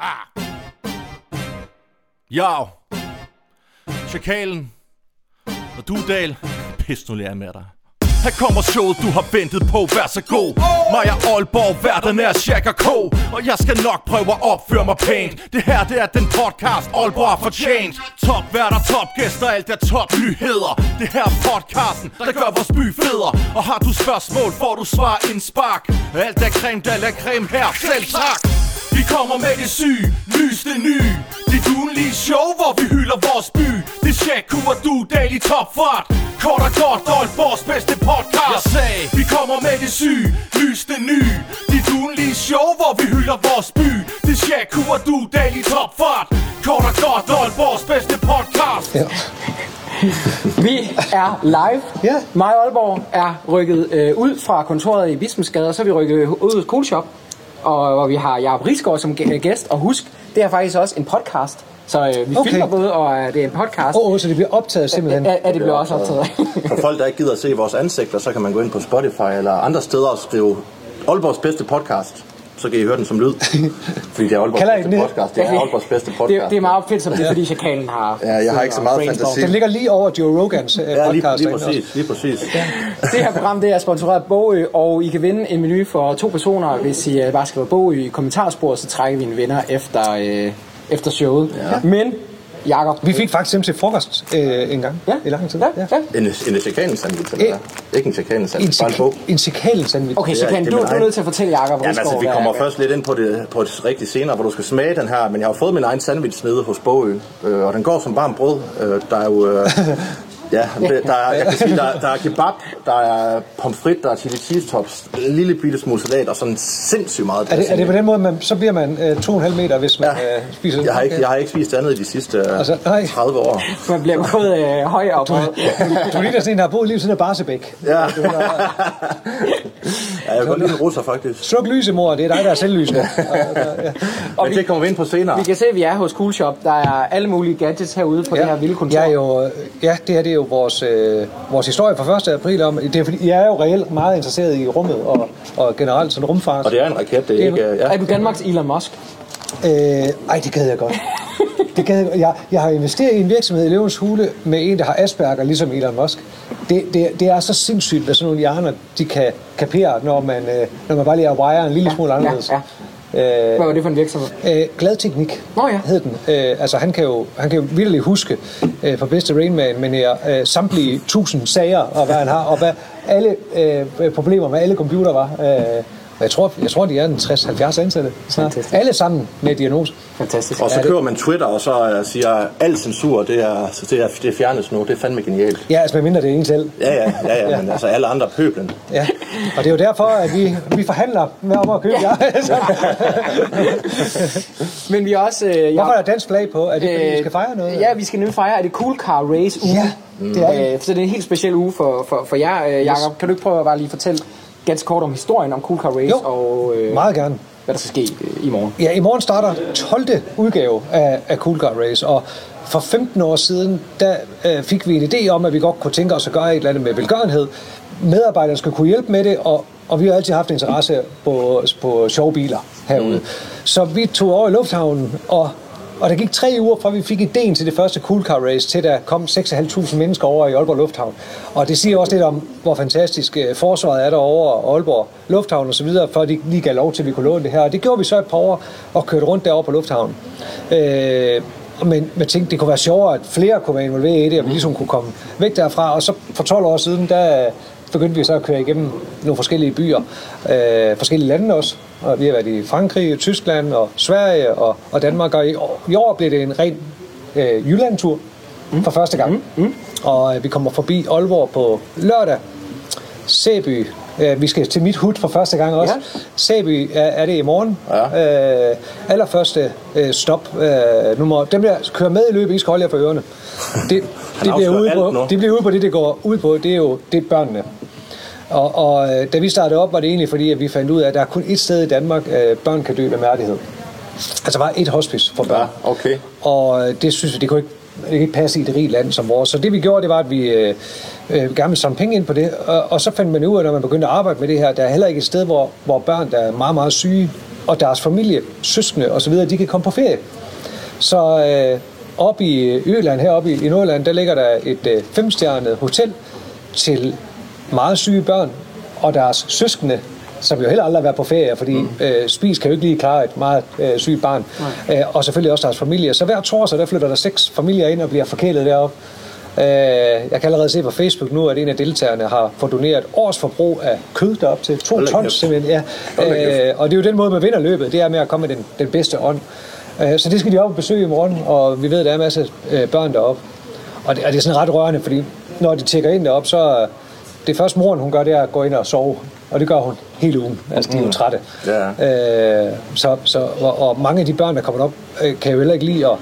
Ah. Ja. Chakalen. Og du, Dal. Pis nu lærer jeg med dig. Her kommer showet, du har ventet på, vær så god Mig og Aalborg, verden er og K Og jeg skal nok prøve at opføre mig pænt Det her, det er den podcast, Aalborg har fortjent Top værter, top gæster, alt er top nyheder Det her er podcasten, der gør vores by federe Og har du spørgsmål, får du svar en spark Alt er creme, der er creme her, selv tak vi kommer med det syge, lys det nye Det dunlige show, hvor vi hylder vores by. Det Shaku og du, daily topfart. Kort og godt, Aalborgs bedste podcast. Jeg sagde, vi kommer med det syge, lys det nye Det dunlige show, hvor vi hylder vores by. Det Shaku og du, daily topfart. Kort og godt, Aalborgs bedste podcast. Ja. Vi er live. Ja. Mig og Aalborg er rykket øh, ud fra kontoret i Bispensgade, og så er vi rykket ud i Cool Shop, og hvor vi har Jacob Risgaard som gæ- gæst. Og husk, det er faktisk også en podcast. Så øh, vi Okay. filmer både, og øh, det er en podcast. Åh, oh, så det bliver optaget simpelthen. Ja, ja, det bliver også optaget. For folk, der ikke gider at se vores ansigter, så kan man gå ind på Spotify eller andre steder og skrive Aalborgs bedste podcast. Så kan I høre den som lyd. Fordi det er Aalborgs Kalder bedste podcast. Det er Aalborgs bedste podcast. det, det er meget opfindsomt, det er fordi chakalen har... Ja, jeg har ikke så meget fantasi. Den ligger lige over Joe Rogans øh, Ja, lige, podcast. lige præcis. Lige præcis. Det her program det er sponsoreret af Bogø, og I kan vinde en menu for to personer. Hvis I øh, bare skriver Bogø i kommentarspor, så trækker vi en vinder efter, øh, efter showet. Ja. Men, Jakob, Vi fik faktisk dem til frokost øh, en gang ja, i lang tid. Ja, ja. En, en chikane sandwich, eller Ja. hvad? Ikke en chikane En, sandwich, bare en bog. en cikalen sandwich. Okay, kan du, er du er nødt til at fortælle Jakob Ja, altså, vi kommer først lidt ind på det, på det rigtige senere, hvor du skal smage den her, men jeg har fået min egen sandwich nede hos Bogø, øh, og den går som varmt brød. Øh, der er jo... Øh, ja, der er, jeg kan sige, der, der er kebab, der er pomfrit, der er chili cheese tops, en lille bitte smule salat og sådan sindssygt meget Er det, er det på den måde, man, så bliver man øh, 2,5 meter, hvis man Ja. øh, spiser? Jeg har, ikke, jeg har ikke spist andet i de sidste øh, Altså, nej. 30 år. Man bliver både øh, høj og bred. Du ligner sådan en, der har boet lige siden af Barsebæk. Ja. ja, jeg kan godt lide en russer, faktisk. Sluk lyset, mor. Det er dig, der er selvlysende. Og, Men det kommer vi ind på senere. Vi kan se, at vi er hos Cool Shop. Der er alle mulige gadgets herude på ja. det her vilde kontor. Jeg er jo, øh, ja, det her det er jo vores, øh, vores historie fra 1. april. Om, det er, fordi, jeg er jo reelt meget interesseret i rummet og, og generelt sådan rumfart. Og det er en raket, det er Det er- ikke... Ja. Er du Danmarks Elon Musk? Øh, ej, det gad jeg godt. Det gad jeg, godt. jeg, jeg har investeret i en virksomhed i Løvens Hule med en, der har Asperger, ligesom Elon Musk. Det, det, det er så sindssygt, hvad sådan nogle hjerner de kan kapere, når man, øh, når man bare lige er wire en lille smule anderledes. Ja, Øh, Hvad var det for en virksomhed? Øh, glad teknik Nå ja. hed den. Øh, altså han kan jo, han kan jo virkelig huske øh, på bedste Rainman, men øh, samtlige tusind sager, og hvad han har, og hvad alle øh, problemer med alle computer var. Øh, og jeg tror, jeg tror, de er en 60-70 ansatte. snart. Alle sammen med diagnose. Fantastisk. Og så køber man Twitter, og så øh, siger, al censur, det er, så det er, det fjernes nu. Det er fandme genialt. Ja, altså medmindre det er en selv. Ja, ja, ja, ja, men altså alle andre er pøblen. Ja. Og det er jo derfor, at vi, vi forhandler med om at købe ja. Men vi er også... Øh, Hvorfor er der dansk flag på? Er det, fordi vi skal fejre noget? Ja, vi skal nemlig fejre, at det er Cool Car Race uge. Ja, det er det. Øh, så det er en helt speciel uge for, for, for jer, øh, Jacob. Kan du ikke prøve at bare lige fortælle ganske kort om historien om Cool Car Race, Jo, og øh, Meget gerne. hvad der skal ske øh, i morgen? Ja, i morgen starter 12. udgave af, af Cool Car Race, og for 15 år siden, der øh, fik vi en idé om, at vi godt kunne tænke os at gøre et eller andet med velgørenhed. Medarbejderne skal kunne hjælpe med det, og, og vi har altid haft interesse på, på sjove biler herude. Mm. Så vi tog over i lufthavnen, og, og der gik tre uger fra, vi fik idéen til det første Cool Car Race, til der kom 6.500 mennesker over i Aalborg Lufthavn. Og det siger også lidt om, hvor fantastisk øh, forsvaret er derovre, og Aalborg Lufthavn og så videre, for de lige gav lov til, at vi kunne låne det her. Og det gjorde vi så et par år, og kørte rundt derovre på Lufthavnen. Øh, men jeg tænkte, det kunne være sjovere, at flere kunne være involveret i det, og vi ligesom kunne komme væk derfra. Og så for 12 år siden, der begyndte vi så at køre igennem nogle forskellige byer, øh, forskellige lande også. Og vi har været i Frankrig, Tyskland og Sverige og, og Danmark. Og i år, i år blev det en ren øh, Jylland-tur for første gang. Mm. Og øh, vi kommer forbi Aalborg på lørdag. Sæby. Øh, vi skal til mit hud for første gang også. Ja. Sæby er, er det i morgen. Ja. Øh, allerførste øh, stop. Øh, nummer, dem der kører med i løbet, I skal holde jer for ørerne. Det, det, bliver ude på, det bliver ude på det, det går ud på. Det er jo det er børnene. Og, og øh, da vi startede op, var det egentlig fordi, at vi fandt ud af, at der er kun ét sted i Danmark, øh, børn kan dø med mærdighed. Altså bare et hospice for børn. Ja, okay. Og øh, det synes vi, det kunne ikke, det kan ikke passe i et rigt land som vores. Så det vi gjorde, det var, at vi øh, øh, gerne ville samle penge ind på det. Og, og så fandt man ud af, når man begyndte at arbejde med det her, der er heller ikke et sted, hvor, hvor børn, der er meget, meget syge, og deres familie, søskende osv., de kan komme på ferie. Så øh, oppe i Øland, heroppe i, i Nordland, der ligger der et øh, femstjernet hotel til meget syge børn og deres søskende, som jo heller aldrig har været på ferie, fordi mm. øh, Spis kan jo ikke lige klare et meget øh, sygt barn. Øh, og selvfølgelig også deres familie. Så hver torsdag, der flytter der seks familier ind og bliver forkælet deroppe. Øh, jeg kan allerede se på Facebook nu, at en af deltagerne har fået doneret års forbrug af kød derop til to tons simpelthen. Ja. Øh, og det er jo den måde, man vinder løbet, det er med at komme med den, den bedste ånd. Øh, så det skal de op og besøge i morgen, og vi ved, at der er en masse øh, børn deroppe. Og det, og det er sådan ret rørende, fordi når de tjekker ind derop, så det første moren, hun gør, det er at gå ind og sove. Og det gør hun hele ugen. Altså, de er jo trætte. Ja. Øh, så, så, og, og, mange af de børn, der kommer op, øh, kan jo heller ikke lide at,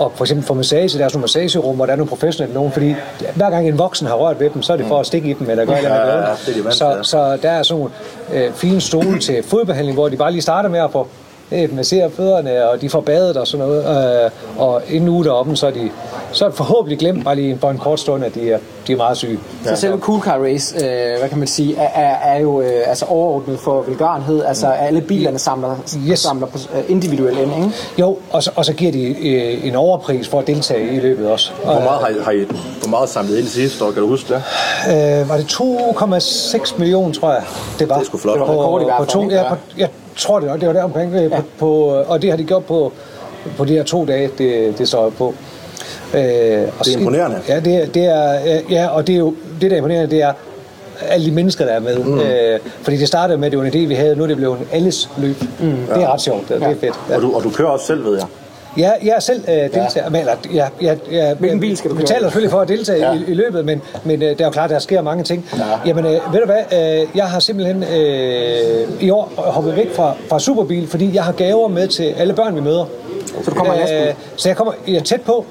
at for eksempel få massage. Der er sådan nogle massagerum, hvor der er nogle professionelle nogen, fordi hver gang en voksen har rørt ved dem, så er det for at stikke i dem, eller gøre eller andet. så, så der er sådan nogle øh, fine stole til fodbehandling, hvor de bare lige starter med at få øh, massere fødderne, og de får badet og sådan noget. Øh, og inden uge deroppe, så er de så er det forhåbentlig glemt bare lige for en kort stund, at de er, de er meget syge. Så selve Cool Car Race, øh, hvad kan man sige, er, er, er jo øh, altså overordnet for velgørenhed. Altså alle bilerne samler, Yes. samler på, øh, individuelt ind, ikke? Jo, og så, og så giver de øh, en overpris for at deltage i løbet også. Hvor meget har I, har I hvor meget samlet ind sidste år? Kan du huske det? Øh, var det 2,6 millioner, tror jeg, det var. Det er sgu flot. Det var rekord i hvert på fald, to, ikke? ja, på, jeg tror det, var- det var der omkring. Ja. På, på, og det har de gjort på, på de her to dage, det, det står jeg på. Øh, og Det er imponerende. Ja, det, det er, øh, ja, og det er jo det, der er imponerende, det er alle de mennesker, der er med. Mm. Øh, fordi det startede med, at det var en idé, vi havde. Nu er det blevet en alles løb. Mm. Det er ret sjovt. Det, det er fedt. Ja. Og, du, og du kører også selv, ved jeg. Ja, jeg er selv øh, deltager. Ja. Men, eller, jeg, jeg, jeg, Hvilken bil skal du betaler selvfølgelig for at deltage Ja. ja. i, i løbet, men, men øh, det er jo klart, der sker mange ting. Ja. Jamen, øh, ved du hvad? Øh, jeg har simpelthen øh, i år hoppet væk fra, fra Superbil, fordi jeg har gaver med til alle børn, vi møder. Så du kommer? Øh, så jeg kommer jeg er tæt på.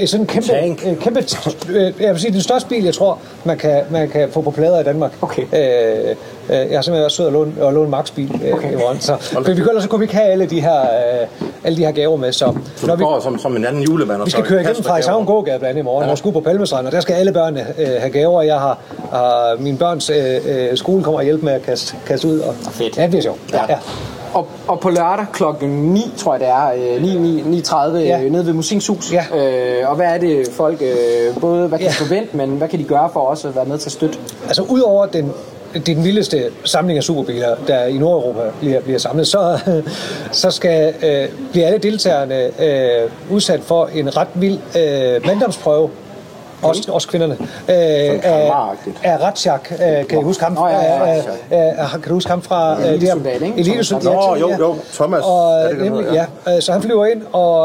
Øh, sådan en kæmpe, Tank. øh, kæmpe øh, jeg vil sige, den største bil, jeg tror, man kan, man kan få på plader i Danmark. Okay. Øh, jeg har simpelthen været sød at låne, at låne Max-bil øh, Okay. i morgen. Så, for vi kunne, ellers så kunne vi ikke have alle de her, øh, alle de her gaver med. Så, Så når vi, går som, som en anden julemand. og vi skal køre igennem Frederikshavn gågade blandt andet i morgen, ja. skal ud på Palmestrand, og der skal alle børnene øh, have gaver. Jeg har, har mine børns øh, øh, skole kommer og hjælpe med at kaste, kaste ud. Og, Fedt. Ja, det bliver sjovt. Ja. Ja. Og, og på lørdag klokken 9, tror jeg det er, øh, 9, 9, 9.30 Ja. nede ved Musikens Hus. Ja. Øh, og hvad er det folk, øh, både hvad kan Ja. de forvente, men hvad kan de gøre for også at være med til at støtte? Altså udover den, det er den vildeste samling af superbiler, der i Nordeuropa bliver, bliver samlet, så, så skal, øh, bliver alle deltagerne øh, udsat for en ret vild øh, manddomsprøve. Også, også kvinderne. Øh, af, kammeragtigt. af Ratchak, øh, kan I huske ham? Nå, ja, ja, Øh, øh, øh, kan du huske ham fra... øh, det her- Elitesoldat, ikke? Elitesoldat, Nå, jo, ja. jo, Thomas. Og, Er det, nemlig, ja. Så han flyver ind, og,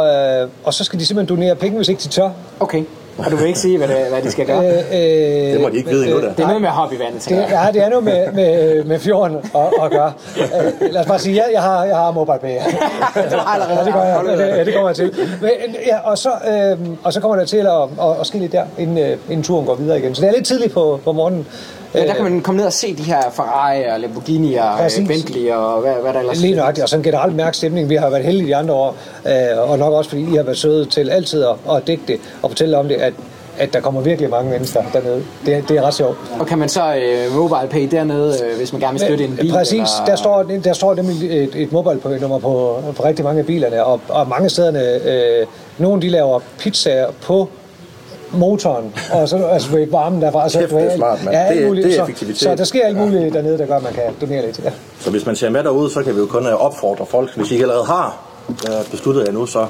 og så skal de simpelthen donere penge, hvis ikke de tør. Okay. Og du vil ikke sige, hvad, det, hvad de skal gøre? Øh, øh, Det må de ikke vide endnu, da. det er noget med hoppe i vandet. Det, ja, det er noget med, med, med fjorden at, at gøre. Øh, lad os bare sige, ja, jeg har, jeg har mobile pay. Du har allerede ja, det gør jeg. Ja, det, det kommer jeg til. Men, ja, og, så, øh, og så kommer der til at, at, at ske lidt der, inden, øh, inden turen går videre igen. Så det er lidt tidligt på, på morgenen. Ja, der kan man komme ned og se de her Ferrari og Lamborghini og Præcis. øh, Bentley og hvad, hvad der ellers Lige nøjagtigt, og sådan generelt mærke stemning. Vi har været heldige de andre år, øh, og nok også fordi I har været søde til altid at, at dække det og fortælle om det, at, at der kommer virkelig mange mennesker dernede. Det, det er ret sjovt. Og kan man så øh, mobile pay dernede, øh, hvis man gerne vil støtte en bil? Præcis, eller? der står, der står nemlig et, et mobile nummer på, på rigtig mange af bilerne, og, og mange stederne, øh, nogle de laver pizzaer på motoren, og så altså, ved, varmen derfra. Altså, Kæft, du ved, det er smart, mand. alt Det muligt. det er Så- effektivitet. Så, der sker alt muligt dernede, der gør, at man kan donere lidt. Ja. Så hvis man ser med derude, så kan vi jo kun øh, opfordre folk, hvis I ikke allerede har øh, besluttet jer nu, så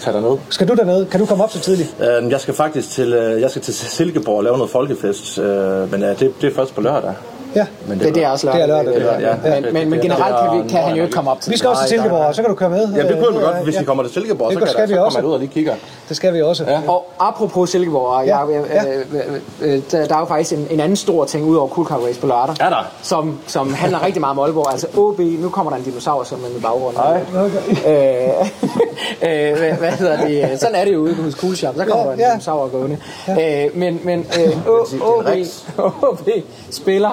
tag derned. Skal du dernede? Kan du komme op så tidligt? Øh, Jeg skal faktisk til, øh, jeg skal til Silkeborg og lave noget folkefest, øh, men øh, det, det er først på lørdag. Ja. Men Det, det er også lørdag. Det er lørdag, det er ja. lørdag. Men, men, men generelt kan, vi, kan han jo ikke komme op til Vi skal også til Silkeborg, og så kan du køre med. Ja, det kunne vi godt, hvis ja. I kommer til Silkeborg, Det så, kan skal der, vi så også. kommer ud og lige kigger. Det skal vi også. Ja. Og apropos Silkeborg, jeg, Ja, jeg, ja. øh, øh, øh, der, der er jo faktisk en, en anden stor ting ud over Cool Car Race på lørdag. Er der? Som, som handler rigtig meget om Aalborg. Altså OB, nu kommer der en dinosaur som i baggrunden. Nej. Øh, hvad, hvad hedder det? Sådan er det jo ude hos Cool Shop. Så kommer Ja, der en ja. dinosaur gående. Øh, men men øh, det er OB. OB spiller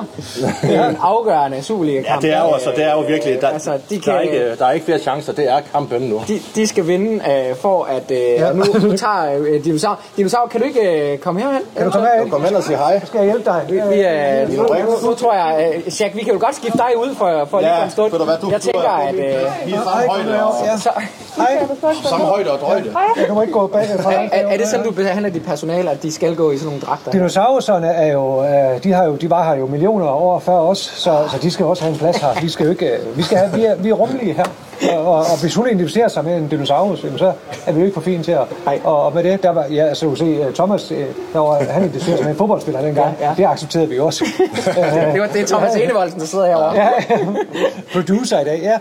Det er en afgørende superliga Ja, det er jo, altså, det er jo virkelig... Der, Altså, de der, kan- er ikke, der er ikke flere chancer. Det er kampen nu. De, de skal vinde øh, for at... Øh, ja. nu, nu tager øh, dinosaur... Dinosaur, kan du ikke øh, komme herhen? Kan du komme herind? Kom hen og sige hej. Skal jeg hjælpe dig? Vi, vi, øh, nu, nu, nu, tror jeg, øh, Jack, vi kan jo godt skifte dig ud for, for lige Ja, for en stund. du hvad, du- jeg tænker, er- at... Øh, Vi er samme højde Hej. samme højde og drøjde. Jeg kommer ikke gå bag er, er det sådan, du behandler dit personale, at de skal gå i sådan nogle dragter? Dinosaurerne er jo, øh, de, har jo, de var her jo millioner af år før os, så, så de skal også have en plads her. Vi skal jo ikke, øh, vi, skal have, vi, er, vi er rummelige her. Og, og, og hvis hun identificerer sig med en dinosaurus, jamen, så er vi jo ikke for fint til at... Og, og med det, der var, ja, altså du se, øh, Thomas, øh, der var, han identificerer sig med en fodboldspiller dengang. Ja, ja. Det accepterede vi også. Det, var, det er Thomas Enevoldsen, der sidder herovre. ja, producer i dag, ja.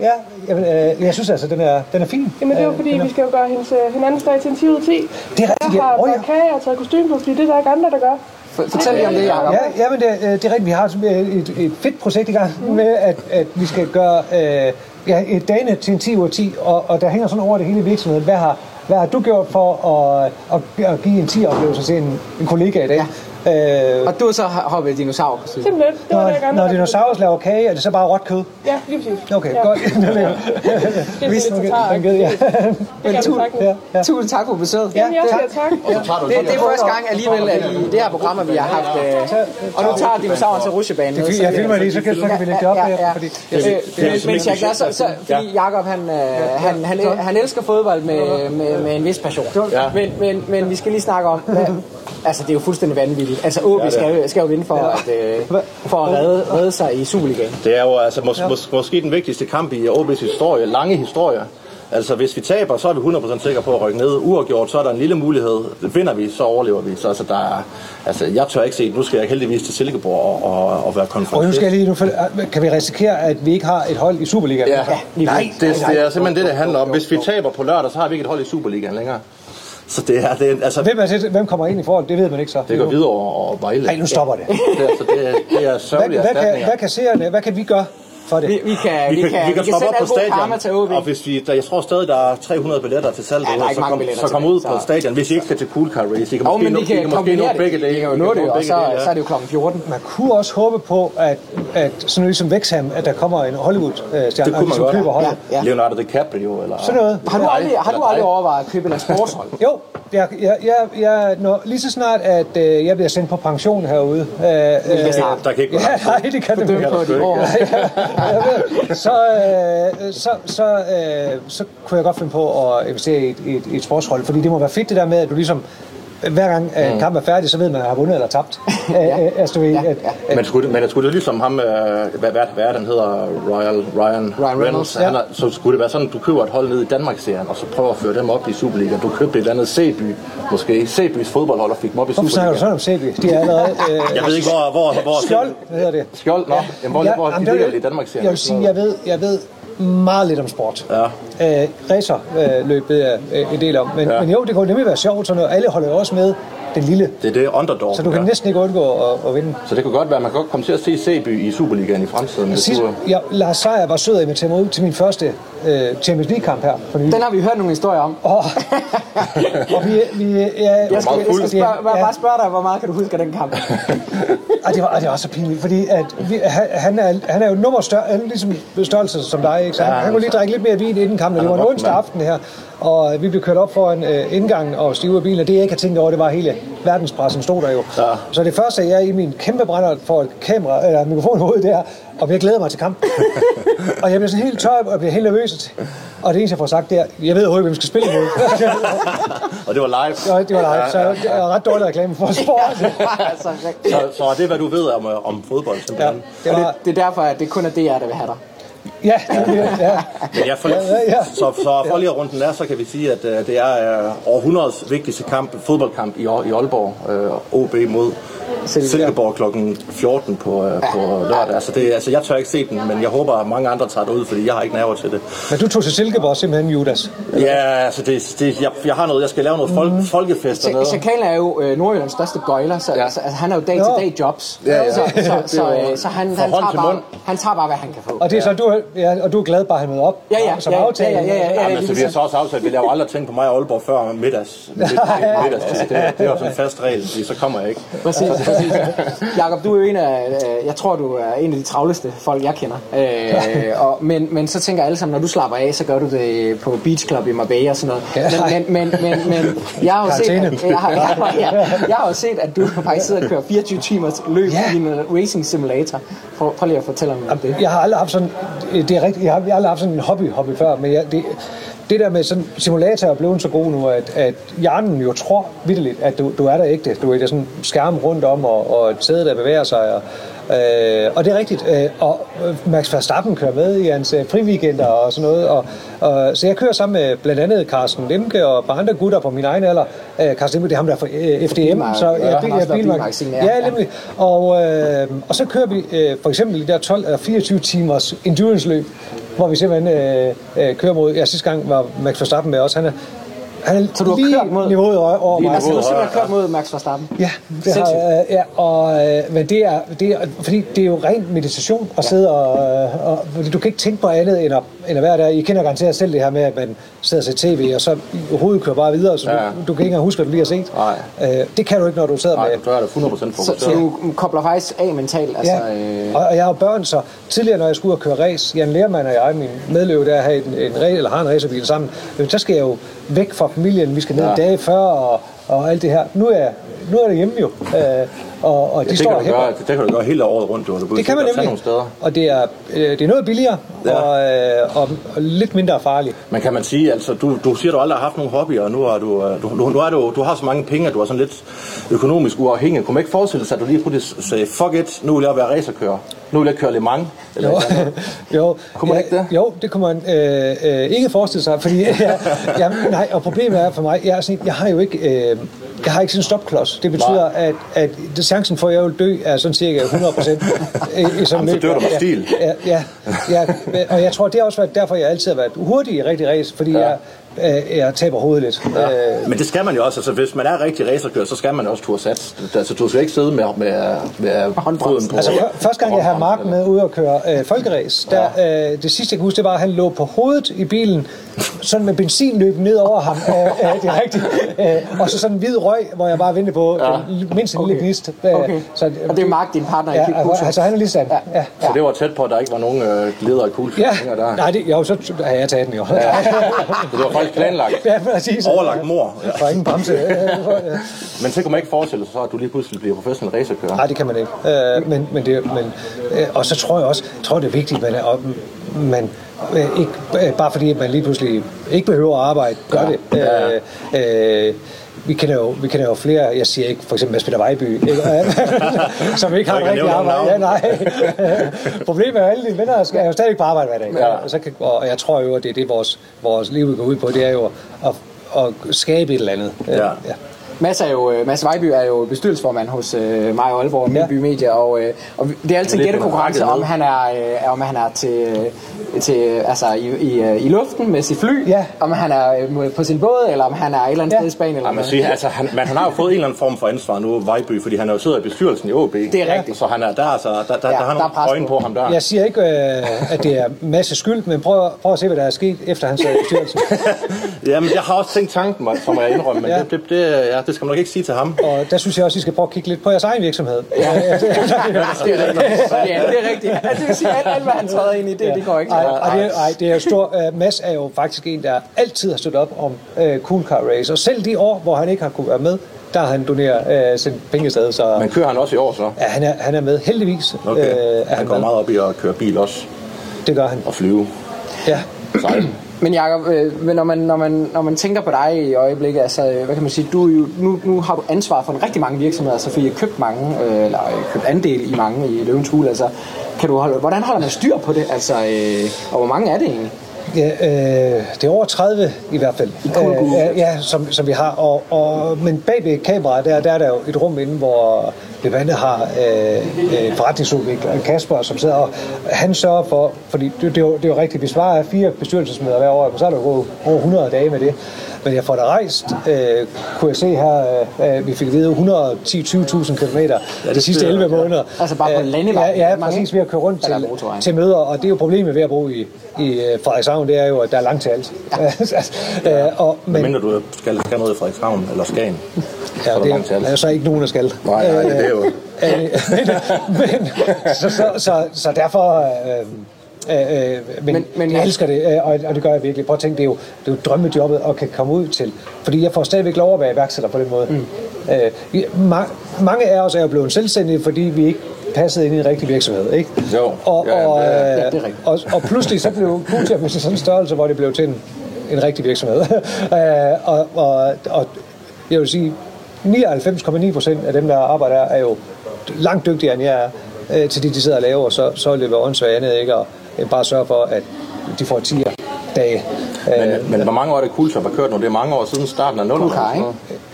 ja. Jamen, øh, jeg synes altså, den er, den er fin. Jamen det er jo fordi, er- vi skal jo gøre hendes, hinandens dag til en 10 ud af 10. Det er rigtigt, Jeg ja. har Åh, ja. oh, kage og taget kostume på, fordi det er der ikke andre, der gør. For- Fortæl lige om det, Jacob. Ja, ja men det, øh, det er rigtigt. Vi har et, et, fedt projekt i gang med, at, at vi skal gøre øh, ja, et dagene til en 10 ud af 10, og, og der hænger sådan over det hele virksomheden. Hvad har, hvad har du gjort for at, at, at give en 10-oplevelse til en, en kollega i dag? Ja. Øh, Og du er så hoppet i dinosaur. Simpelthen, det var når, ikke andre, når der dinosaurus laver kage, er det så bare råt kød? Ja, lige præcis. Okay, ja. godt. Det er Vi sådan lidt okay, ja. Det kan du sagtens. ja, ja. Tusind tak for besøget. Jamen, jeg siger tak. Det, det er første gang alligevel, at i det her program, vi har haft... Øh, og nu tager dinosauren til rutsjebanen. Det er fint. Jeg filmer lige, så kan- så kan vi lægge det op ja, ja, fordi- ja. Øh, Men, men Jack, er så, så, fordi Jacob, han, øh, han, han, han elsker fodbold med, med, med en vis passion. Men, men, men vi skal lige snakke om... Hvad, altså, det er jo fuldstændig vanvittigt. Altså, OB skal, jo- skal jo vinde for at, øh, for at redde, redde sig i Superligaen. Det er jo altså mås- mås- måske den vigtigste kamp i OB's historie, lange historie. Altså hvis vi taber, så er vi 100% sikre på at rykke ned. Uafgjort, så er der en lille mulighed. Vinder vi, så overlever vi. Så altså, der er, altså, jeg tør ikke se, nu skal jeg heldigvis til Silkeborg og, og, og være Og nu konfronteret. skal jeg lige, nu, følge- kan vi risikere, at vi ikke har et hold i Superligaen? Ja, lige nej, det, det er simpelthen det, det handler om. Hvis vi taber på lørdag, så har vi ikke et hold i Superligaen længere. Så det er, det er altså, Hvem, er det, hvem kommer ind i forhold? Det ved man ikke så. det går videre og Vejle. Nej, nu stopper det. Det, er- altså, det, er, det er Hvad, sørgelige hvad, kan, erstatninger. hvad kan seerne, hvad kan vi gøre for det? Vi, vi kan, vi, Vi kan, vi kan vi kan stoppe op på stadion, og hvis vi, der, jeg tror stadig, der er 300 billetter til salg, Ja, så, kom, så kom ud så- på stadion. Hvis I ikke skal til Cool Car Race, I kan Jo, måske, men vi kan I kan måske nå begge det. dage. Kan I nå det, og så, dele, ja. så er det jo klokken 14. Man kunne også håbe på, at, at sådan noget som Wexham, at der kommer en Hollywood-stjerne, Det kunne man som godt. køber holdet. Ja. Leonardo DiCaprio, eller... Sådan noget. Har du aldrig, har du aldrig overvejet at købe en sportshold? Jo, jeg, jeg, jeg, jeg, når, lige så snart, at øh, jeg bliver sendt på pension herude. Øh, øh. Der kan ikke gå Ja, nej, det kan det år. så, øh, så, så, øh, så kunne jeg godt finde på at investere i et, et, et sportshold, fordi det må være fedt det der med, at du ligesom hver gang øh, en kamp er færdig, så ved man, at man har vundet eller tabt. Øh, øh, altså, du ved, at, at, Men skulle, det, men skulle det ligesom ham, hvad, hvad, hvad den hedder, Royal, Ryan, Ryan Reynolds, han er, så skulle det være sådan, du køber et hold ned i Danmark-serien, og så prøver at føre dem op i Superligaen. Du købte et eller andet Seby, måske Sebys fodboldhold, og fik dem op i hvorfor snakker du Superligaen. sådan om Sebi? De er allerede... Øh, Jeg ved ikke, hvor... hvor, hvor Skjold, hvad hedder det? Skjold? Nå, jamen, hvor, Ja, hvor jamen, de det ligger i Danmark-serien. Jeg vil sige, jeg ved, jeg ved meget lidt om sport. Ja. Øh, racer øh, ved jeg øh, en del om. Men, ja. Men jo, det kunne nemlig være sjovt, sådan noget. Alle holder jo også med den lille. Det er det underdog. Så du kan ja. næsten ikke undgå at, at vinde. Så det kunne godt være, at man kan godt komme til at se Seby i Superligaen i fremtiden. Sidst, ja, Lars Seier var sød at invitere mig ud til min første øh, Champions League-kamp her for nylig. Den har vi hørt nogle historier om. Og, og vi, vi, ja, Jeg skal, jeg skal spørge, Ja. bare spørge dig, hvor meget kan du huske af den kamp? Og det var, og det var så pinligt, fordi at vi, han, han, er, han er jo nummer større, han er ligesom størrelse som dig, ikke? Så han, Ja, han kunne lige drikke lidt mere vin inden kampen, det var en onsdag aften her, og vi blev kørt op foran øh, indgangen og stive af bilen, og det jeg ikke havde tænkt over, det var hele verdenspressen stod der jo. Ja. Så det første, jeg er i min kæmpe brænder for et kamera, eller mikrofon i hovedet der, og jeg glæder mig til kampen. og jeg bliver sådan helt tør, og jeg bliver helt nervøs. Og det eneste, jeg får sagt, det er, jeg ved overhovedet, hvem vi skal spille imod. Og det var live. det var, det var live, så det er ret dårlig reklame for sport. altså, Så, så er det, hvad du ved om, øh, om fodbold, Ja, simpelthen. det og var, det, det er derfor, at det kun er DR, der vil have dig. Ja, det, ja. Men jeg for, Ja, ja, ja. Så, så for lige at runde den er, så kan vi sige, at uh, det er uh, århundredes vigtigste kamp, fodboldkamp i, i Aalborg. Uh, OB mod Silkeborg. Kl. 14 på, uh, på lørdag. Altså, det, altså, jeg tør ikke se den, men jeg håber, at mange andre tager det ud, fordi jeg har ikke nerver til det. Men du tog til Silkeborg simpelthen, Judas. Ja, altså, det, det, jeg, jeg har noget, jeg skal lave noget folk, Mhm. folkefest Ch- dernede. Chakal er jo øh, Nordjyllands største gøjler, så, ja. så altså, han er jo dag-til-dag jobs. Ja, ja. Så, så, så, øh, så han, han, tager bare, han tager bare, hvad han kan få. Og det er så, du, ja, og du er glad bare at have med op Ja, ja, som ja, aftale. ja, ja, ja, ja. Ja, men lige altså, vi har så også aftalt, at vi laver aldrig ting på mig og Aalborg før middags. midt- middagstid. Det, det er jo sådan en fast regel, fordi så kommer jeg ikke. Præcis, præcis. Jakob, du er jo en af, øh, jeg tror, du er en af de travleste folk, jeg kender. Øh, og, men, men så tænker alle sammen, når du slapper af, så gør du det på Beach Club i Marbella og sådan noget. Ja. Men, men, men, men, men jeg har jo set, at, jeg, har, jeg, har, jeg, jeg har jo set, at du faktisk sidder og kører 24 timers løb Ja. i en øh, racing simulator. Prøv, prøv lige at fortælle mig om det. Jeg har aldrig haft sådan, det er rigtigt, jeg har, jeg har aldrig haft sådan en hobby, hobby før, men jeg, det, det der med sådan simulator er blevet så god nu, at, at hjernen jo tror vidderligt, at du, du er der ægte. Du er der sådan skærm rundt om, og, og et sæde, der bevæger sig. Og, øh, og det er rigtigt. Øh, og øh, Max Verstappen kører med i hans øh, friweekender og sådan noget. Og, og, så jeg kører sammen med blandt andet Carsten Lemke og et par andre gutter på min egen alder. Øh, Carsten Lemke, det er ham der er fra øh, FDM. Bilmark. Så, Ja, også ja, Bilmark. Ja, nemlig. Og, øh, og så kører vi øh, for eksempel de der 12 eller 24 timers endurance løb, hvor vi simpelthen øh, øh, kører mod, ja sidste gang var Max Verstappen med os, han er, han er Så du har lige kørt mod- niveauet over, over mig. Altså, du har simpelthen kørt mod Max Verstappen. Ja, det har, øh, ja og, øh, men det er, det er, fordi det er jo ren meditation at sidde og, øh, og fordi du kan ikke tænke på andet end at, end at være der. I kender garanteret selv det her med, at man sidder og ser tv, og så hovedet kører bare videre, så Ja. du, du kan ikke engang huske, hvad du lige har set. Nej. Øh, det kan du ikke, når du sidder Nej, med, så er det 100% Så, så fokuseret. du kobler faktisk af mentalt. Altså, Ja, øh, og, og jeg har børn, så tidligere, når jeg skulle ud og køre race, Jan Lermann og jeg, min medløb, der har en, en, race, eller har en racerbil sammen, men så skal jeg jo væk fra familien, vi skal ned ja. Dage før, og, og alt det her. Nu er, nu er det hjemme jo, øh, og, og de Det står kan, du gøre, det kan du gøre hele året rundt. Du. Du Det kan man nemlig, nogle steder. og det er, øh, det er noget billigere, ja. Ja. og, øh, og, og lidt mindre farligt. Men kan man sige, altså du, du siger, du aldrig har haft nogen hobbyer, og nu, er du, øh, du, nu, nu er du, du har så mange penge, at du er sådan lidt økonomisk uafhængig. Kunne man ikke forestille sig, at du lige pludselig sagde, fuck it, nu vil jeg være racerkører. Nu vil jeg køre Le Mans. Eller Jo, jo, Kunne man ja, ikke det? Jo, det kunne man øh, øh, ikke forestille sig, fordi jeg, jeg, nej, og problemet er for mig, jeg, er sådan, jeg har jo ikke, øh, jeg har ikke sådan en stopklods. Det betyder, at, at det, chancen for, at jeg vil dø, er sådan cirka 100 procent. sådan Jamen, så dør du med Ja, stil. Ja, ja, ja, og jeg tror, det har også været derfor, jeg altid har været hurtig i rigtig race, fordi ja. jeg, øh, jeg taber hovedet lidt. Ja. Øh, Men det skal man jo også. Altså, hvis man er rigtig racerkører, så skal man også turde satse. Altså, du skal ikke sidde med, med, med foden på. Altså, før- første gang jeg havde Mark med ude og køre øh, folkeræs, der, øh, det sidste jeg kan huske, det var, at han lå på hovedet i bilen, sådan med benzin løb ned over ham, øh, øh, det er rigtigt, øh, og så sådan en hvid røg, hvor jeg bare ventede på ja. den, mindst en lille gnist. Øh, Okay. Og det er Mark, din partner i ja, altså, Cool altså, han er lige sådan. Ja. Ja. Så det var tæt på, at der ikke var nogen øh, ledere i Ja, kuglefingre der. nej, det, jo, så har jeg taget den jo. Ja, Så det var faktisk planlagt. ja præcis. Overlagt mor. Ja. For ingen bremse. Men så kunne man ikke forestille sig, så, at du lige pludselig bliver professionel racerkører. Nej, det kan man ikke. Øh, men, men det, men, øh, og så tror jeg også, tror, det er vigtigt, at man, er, op- man øh, ikke, øh, bare fordi at man lige pludselig ikke behøver at arbejde, gør Ja. det. Øh, øh, vi kender, jo, vi kender jo flere, jeg siger ikke for eksempel Mads Peter Vejby, ikke? som ikke har et rigtigt arbejde. Ja, nej. Problemet er, at alle dine venner skal- er jo stadig på arbejde hver dag. Ja. Og, så kan, og jeg tror jo, at det er det, vores, vores liv går ud på, det er jo at, at skabe et eller andet. Ja. ja. Mads, er jo, øh, Mads Vejby er jo bestyrelsesformand hos øh, mig og Aalborg Ja. Midtby Media, og, øh, og det er altid gættekonkurrence, om han er, øh, om han er til, øh, til altså i, i, øh, i luften med sit fly, Ja. om han er øh, på sin båd, eller om han er et eller andet Ja. sted i Spanien. Eller Ja, man noget. siger, altså, han, men han har jo fået en eller anden form for ansvar nu, Vejby, fordi han er jo siddet i bestyrelsen i OB. Det er rigtigt. Så han er der, så der, der, der, Ja, der har der er nogle øjne på. på ham der. Jeg siger ikke, øh, at det er masse skyld, men prøv, prøv at se, hvad der er sket, efter han sad i bestyrelsen. Jamen, jeg har også tænkt tanken, som jeg indrømme, men ja. det, det, det, ja, det skal man nok ikke sige til ham. Og der synes jeg også, I skal prøve at kigge lidt på jeres egen virksomhed. Ja. det er rigtigt. ja, det er rigtigt. Altså, det vil sige, at alt, hvad han træder ind i, det, det går ikke. Ej, ej, det, er- ej, det er jo stor. Uh, Mads er jo faktisk en, der altid har støttet op om uh, Cool Car Race. Og selv de år, hvor han ikke har kunne være med, der har han doneret uh, sendt penge afsted. Så Men kører han også i år så? ja, han, er, han er med. Heldigvis Okay. øh, er han han går med. meget op i at køre bil også, Det gør han. og flyve. Ja. Sejle. Men Jacob, øh, når, man, når, man, når man tænker på dig i øjeblikket, altså, øh, hvad kan man sige, du, jo, nu, nu har du ansvar for en rigtig mange virksomheder, altså fordi jeg har købt mange, øh, eller købt andel i mange i Løvens Hule, altså, kan du holde, hvordan holder man styr på det, altså, øh, og hvor mange er det egentlig? Ja, øh, det er over 30 i hvert fald. Øh, ja, som, som vi har. Og, og, men bag ved kameraet, der, der er der jo et rum inde, hvor blandt andet har øh, øh, forretningsudvikler Kasper, som sidder og han sørger for, fordi det, det, er, jo, det er jo rigtigt, hvis bare er fire bestyrelsesmøder hver år, så er der jo over 100 dage med det. Men jeg får da rejst, øh, kunne jeg se her, øh, øh, vi fik at vide 110-20.000 km ja, de sidste 11 måneder. Altså bare på Øh, landevej? Ja, ja Mange, præcis, ved at køre rundt til, til møder, og det er jo problemet ved at bo i, i øh, Frederikshavn, det er jo, at der er langt til alt. Ja. og, Men men, mindre du skal, skal noget i Frederikshavn eller Skagen. Ja, det er, er så ikke nogen, der skal. Nej, nej, det er jo... Øh, men, men, så, så, så, så derfor... Øh, Øh, øh, men, Men- men, jeg elsker det, øh, og, og det gør jeg virkelig. Prøv at tænke, det er jo, det er jo drømmejobbet at kan komme ud til. Fordi jeg får stadigvæk lov at være iværksætter på den måde. Mm. Øh, ma- mange af os er jo blevet selvstændige, fordi vi ikke passede ind i en rigtig virksomhed. Ikke? Jo. Og, Ja, og, øh, ja, det er rigtigt. og, og pludselig så blev Kultur med sådan en størrelse, hvor det blev til en, en rigtig virksomhed. øh, og, og, og jeg vil sige, 99,9 procent af dem, der arbejder her, er jo langt dygtigere, end jeg er øh, til det, de sidder og laver, så, så vil det være åndssvagt andet ikke, og øh, bare sørge for, at de får 10 dage. Øh, Men, men hvor mange år er det Cool Shop har kørt nu? Det er mange år siden starten af 0'erne. Cool Car, ikke?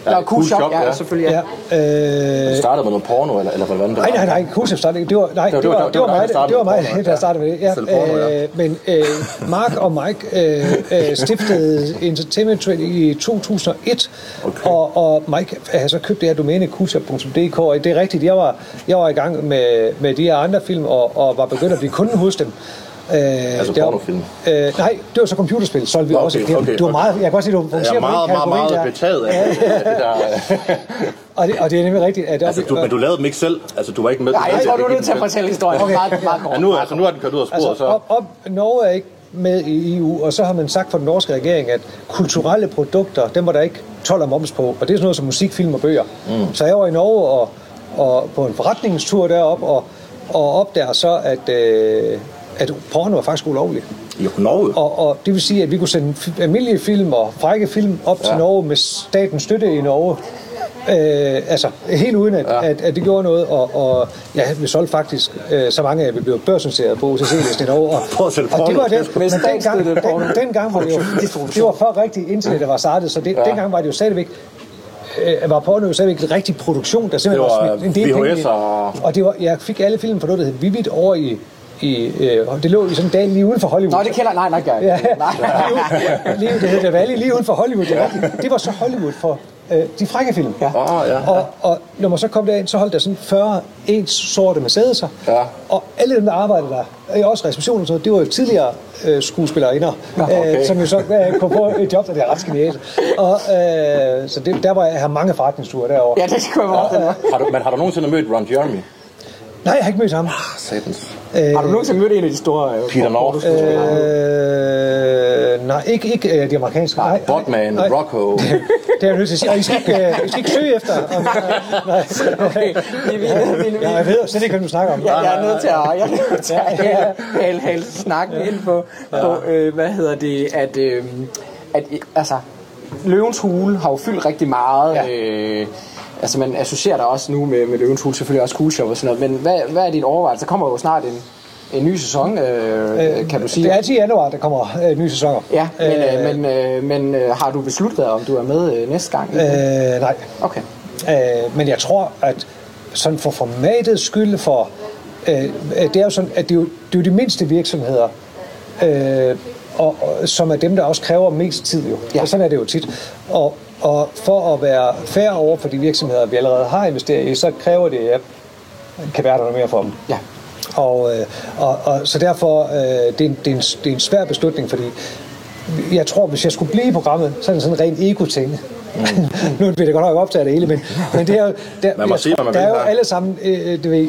Eller Cool Shop, ja, selvfølgelig. Ja. ja, øh, Det startede med noget porno, eller, eller hvordan det var? Nej, nej, nej, Cool startede. Det var, nej, det, det var, var- det, det var, var dig, mig, der startede det var mig, porno, der ja. startede med det. Ja. Porno, ja. Øh, men øh, Mark og Mike øh, øh, stiftede Entertainment Trade i 2001, Okay. og, og Mike havde så købt det her domæne coolshop.dk, og det er rigtigt, jeg var, jeg var i gang med, med de her andre film, og, og var begyndt at blive kunde hos dem. Øh, Altså der- pornofilm? Øh, nej, det var så computerspil, solgte vi Okay, også. Det, okay, du var meget, jeg kan godt se, du fokuserer er på meget, meget, meget der. betaget af det der. Og det, og det er nemlig rigtigt. At Altså, du, men du lavede dem ikke selv? Altså, du var ikke med Nej, jeg tror, du er nødt til at fortælle historien. Okay. Meget, meget kort. Ja, nu, altså, nu er den kørt ud af sporet, Altså, så... op, op, Norge er ikke med i EU, og så har man sagt fra den norske regering, at kulturelle produkter, dem var der ikke 12 om moms på, og det er sådan noget som musik, film og bøger. Mm. Så jeg var i Norge og, og på en forretningstur derop og, og opdager så, at, øh, at porno var faktisk ulovligt. I Norge? Og, og det vil sige, at vi kunne sende almindelige film og frække film op til Ja. Norge med statens støtte i Norge. Øh, altså helt uden at, Ja. at, at det gjorde noget og, og ja, vi solgte faktisk øh, så mange af vi blev børsnoteret på OTC-listen i Norge og, at og det var det, men dengang, den, dengang var det jo det var før rigtig internettet var startet så det, ja. dengang var det jo stadigvæk øh, var porno jo stadigvæk en rigtig produktion der simpelthen Det var var smidt en del penge VHS i. og- og det var, jeg fik alle film fra noget der hed Vivid over i i, øh, det lå i sådan en dal lige uden for Hollywood. Nå, det kender Nej, nej, gør jeg Ja, ikke. Nej. lige, det hedder Valley, lige uden for Hollywood. Det, rigtigt. det var så Hollywood for øh, de frække film. Ja. Åh, ja. Og, og når man så kom derind, så holdt der sådan 40 ens sorte Mercedes'er. Ja. Og alle dem, der arbejdede der, øh, også receptionen og sådan noget, det var jo tidligere øh, skuespillerinder, okay. øh, som jo så øh, kunne få et job, der det er ret genialt. Og, øh, så det, der var jeg har mange forretningsture derovre. Ja, det skal jeg forestille mig. Har du, men har du nogensinde mødt Ron Jeremy? Nej, jeg har ikke mødt ham. Satans. Har du nogensinde mødt en af de store... øh, Peter North. Øh, nej, ikke, ikke øh, de amerikanske. Nej, nej, Botman, nej. Rocco. Det er jeg nødt til at sige. Og I skal ikke, øh, I skal ikke søge efter. Om, nej, Okay, Ja, jeg ved slet ikke, hvad du snakker om. Ja, jeg er nødt til at, jeg er nødt til at hale, hale, hale snakken ind på, på øh, hvad hedder det, at, øh, at øh, altså, Løvens Hule har jo fyldt rigtig meget. Ja. Øh, altså, man associerer der også nu med, med Løvens Hule, selvfølgelig også Cool Shop og sådan noget. Men hvad, hvad er dit overvejelse? Der kommer jo snart en, en ny sæson, øh, kan du sige. Det er altid i januar, der kommer øh, nye sæsoner. Ja, men, øh, men, øh, men øh, har du besluttet dig, om du er med øh, næste gang? Øh, nej. Okay. Øh, men jeg tror, at sådan for formatets skyld, for øh, det er jo sådan, at det er jo, det er jo de mindste virksomheder, øh, og, og, som er dem, der også kræver mest tid jo. Ja. Og sådan er det jo tit. Og, og for at være fair over for de virksomheder, vi allerede har investeret i, så kræver det, at kan være der noget mere for dem. Ja. Og, øh, og, og så derfor, øh, det, er en, det, er en, det er en svær beslutning, fordi jeg tror, hvis jeg skulle blive i programmet, så er det sådan en ren ego-ting. Mm. nu bliver det godt nok optaget det hele, men, men det er jo, der, Man må jeg sige, tror, man der er jo alle sammen, øh, du ved,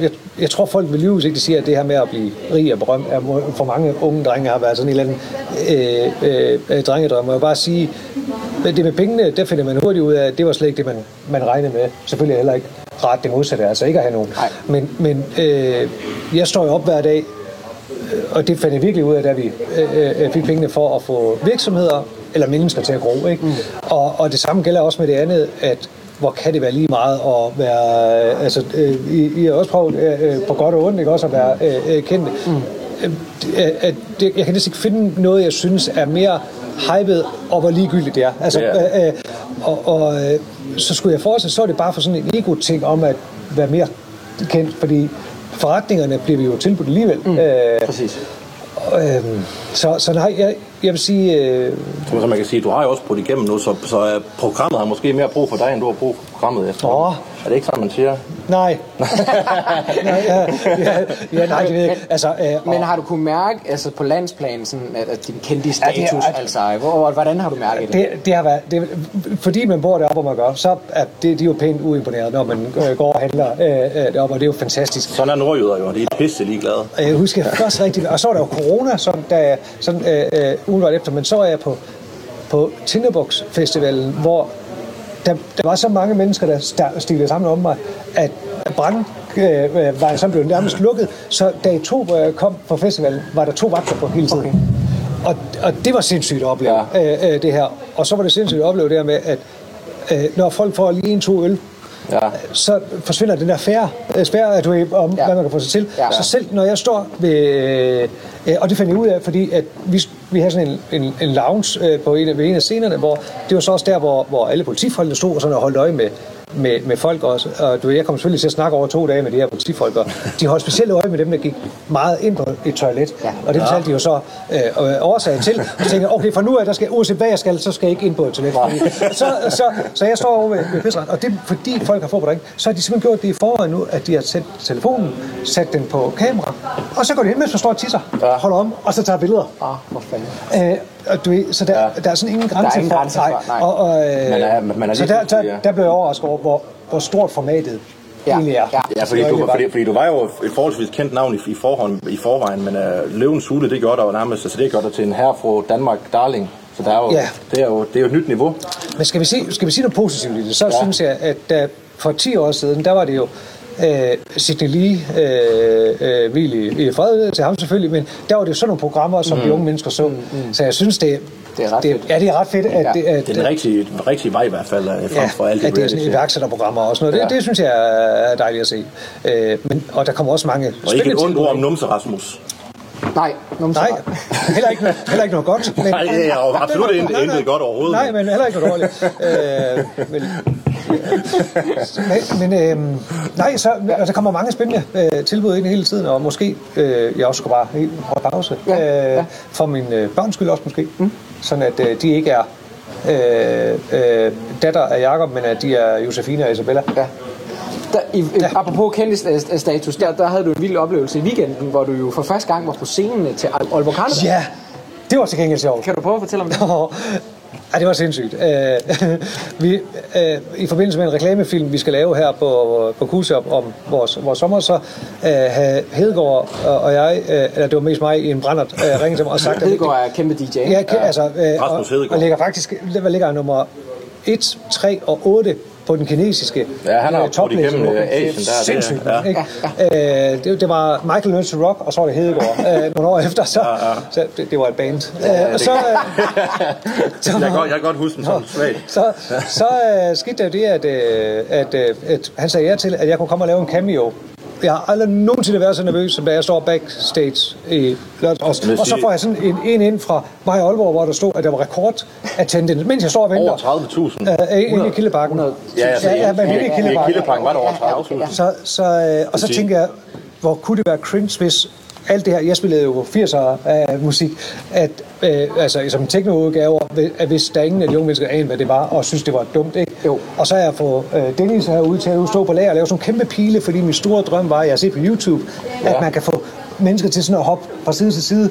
jeg, jeg tror folk vil lyve, hvis ikke de siger, at det her med at blive rig og berømt, er for mange unge drenge har været sådan en eller anden øh, øh, øh, drengedrøm. Og jeg vil bare sige, men det med pengene, der finder man hurtigt ud af, at det var slet ikke det, man, man regnede med. Selvfølgelig heller ikke ret det modsatte, altså ikke at have nogen. Nej. Men, men øh, jeg står jo op hver dag, øh, og det fandt jeg virkelig ud af, da vi øh, øh, fik pengene for at få virksomheder eller mennesker til at gro. Ikke? Mm. Og, og det samme gælder også med det andet, at hvor kan det være lige meget at være, øh, altså, øh, I, I har også prøvet øh, øh, på godt og ondt, ikke også at være øh, kendte. Mm. At det, jeg kan næsten ikke finde noget, jeg synes er mere hypet, og hvor ligegyldigt det er. Altså, Ja. øh, øh, og, og øh, så skulle jeg fortsætte, så er det bare for sådan en ego-ting om at være mere kendt, fordi forretningerne bliver vi jo tilbudt alligevel. Mm. Øh, Præcis. øh, så, så nej, jeg, jeg vil sige, øh, Så man kan sige, du har jo også brugt igennem nu, så, så øh, programmet har måske mere brug for dig, end du har brug for programmet efter. Åh. Er det ikke sådan, man siger? nej. nej, ja, ja, ja, nej, det ved jeg ikke. Altså, øh, Men har du kunne mærke altså på landsplan, sådan, at, at din kendte status, Ja, det er- altså, hvor, hvor, hvordan har du mærket det? Det, det har været, det, fordi man bor deroppe, hvor man gør, så er det, de er jo pænt uimponeret, når man øh, går og handler øh, øh, deroppe, og det er jo fantastisk. Sådan er nordjyder jo, de er pisse ligeglade. Jeg husker først rigtigt, og så var der jo corona, sådan, da, sådan øh, øh, umiddelbart efter, men så var jeg på, på Tinderbox Festivalen, hvor der, der var så mange mennesker, der stilede sammen om mig, at brand øh, var så blev nærmest lukket, så dag to, jeg kom på festivalen, var der to vagter på hele tiden. Okay. Og, og det var sindssygt at opleve, ja. øh, øh, det her. Og så var det sindssygt at opleve det her med, at øh, når folk får lige en, to øl, Ja. så forsvinder den der færre, spærre, at du ved, om ja. Hvad man kan få sig til. Ja. Så selv når jeg står ved, øh, og det fandt jeg ud af, fordi at vi, vi havde sådan en, en, en lounge øh, på en, af- ved en af scenerne, hvor det var så også der, hvor, hvor alle politifolkene stod og sådan og holdt øje med, med, med folk også. Og du ved, jeg kom selvfølgelig til at snakke over to dage med de her politifolk, og de holdt specielt øje med dem, der gik meget ind på et toilet. Ja. Og det fortalte de jo så øh, øh, årsag til. Og så tænkte okay, fra nu af, der skal, uanset hvad jeg skal, så skal jeg ikke ind på et toilet. Fordi- Så, så, så jeg står over ved, ved og det er fordi folk har fået på drink, så har de simpelthen gjort det i forvejen nu, at de har sat telefonen, sat den på kamera, og så går de hen, mens man står og tisser, ja. holder om, og så tager billeder. Ah, hvor fanden. Øh, og du så der, ja. der er sådan ingen grænse ingen for, grænse for- nej. Og, og, øh, Man er- man er så der, der, der blev jeg overrasket over, hvor, hvor stort formatet Ja, egentlig er. ja. Ja, fordi du, fordi, fordi du var jo et forholdsvis kendt navn i, i, forhånd, i forvejen, men uh, Løvens Hule, det gjorde dig jo nærmest, altså det gjorde dig til en herre fra Danmark Darling. Så der er jo, Ja. det, er jo, det er jo et nyt niveau. Men skal vi, se, skal vi sige noget positivt i det, så Ja. synes jeg, at da, for 10 år siden, der var det jo øh, Sidney Lee, øh, øh, hvil i, i fred til ham selvfølgelig, men der var det jo sådan nogle programmer, som mm. de unge mennesker så. Mm, mm. Så jeg synes, det, Det er ret fedt. Ja, det er ret fedt, at, Ja. ja. det, at, Det er den rigtige, rigtige vej i hvert fald, øh, frem ja, for alt det at det er sådan iværksætterprogrammer og sådan noget. Det, Ja. det synes jeg er dejligt at se. Øh, men, og der kommer også mange Og ikke et ondt ord om numse, Rasmus. Nej, numse Nej, heller ikke, noget- heller ikke noget godt. Men, Nej, det er absolut intet- intet godt overhovedet. Nej, men heller ikke noget dårligt. øh, men, men, men øh, nej, så, altså, der kommer mange spændende øh, tilbud ind hele tiden, og måske øh, jeg også skulle bare helt holde pause. Ja, ja. Øh, for min øh, børns skyld også måske. Mm. Sådan at øh, de ikke er øh, øh, datter af Jakob, men at de er Josefine og Isabella. Ja. Der, i, ja. Apropos kendis-status, der, der havde du en vild oplevelse i weekenden, hvor du jo for første gang var på scenen til Al- Aalborg Carnival. Ja, det var til gengæld sjovt. Kan du prøve at fortælle om det? Ja, det var sindssygt. Øh, vi, øh, I forbindelse med en reklamefilm, vi skal lave her på, på Kusop om vores, vores sommer, så øh, havde Hedegaard og, og jeg, øh, eller det var mest mig i en brændert, øh, ringet til mig og sagt, at Hedegaard er kæmpe DJ. Ja, ja. altså, øh, Rasmus og, Hedegaard. og ligger faktisk der ligger nummer 1, 3 og 8 på den kinesiske Ja, han har øh, topliste. igennem, øh, Asien der, det er- Sindssygt, ja. ikke? Øh, det, det var Michael Learns to Rock, og så var det Hedegaard øh, nogle år efter, så, ja, ja. så det, det var et band. Øh, og så, øh, så, Jeg kan, godt, jeg kan godt huske den som svag. så, så øh, skete der jo det, at, øh, at, øh, at han sagde ja til, at jeg kunne komme og lave en cameo. Jeg har aldrig nogensinde været så nervøs, som da jeg står backstage i lørdag. Og, og så får jeg sådan en, en ind fra mig i Aalborg, hvor der stod, at der var rekord attendance, mens jeg står og venter. Over 30.000. Øh, inde i Kildebakken. 100. Ja, altså, ja, ja, men inde i i Kildebakken. Var der over 30.000. Så, så, øh, og så tænker jeg, hvor kunne det være cringe, hvis alt det her, jeg spillede jo 80'er af musik, at, øh, altså som teknoudgaver, at hvis der er ingen af de unge mennesker anede, hvad det var, og synes, det var dumt, ikke? Jo. Og så har jeg fået øh, Dennis herude til at stå på lager og lave sådan en kæmpe pile, fordi min store drøm var, at jeg har set på YouTube, at man kan få mennesker til sådan at hoppe fra side til side,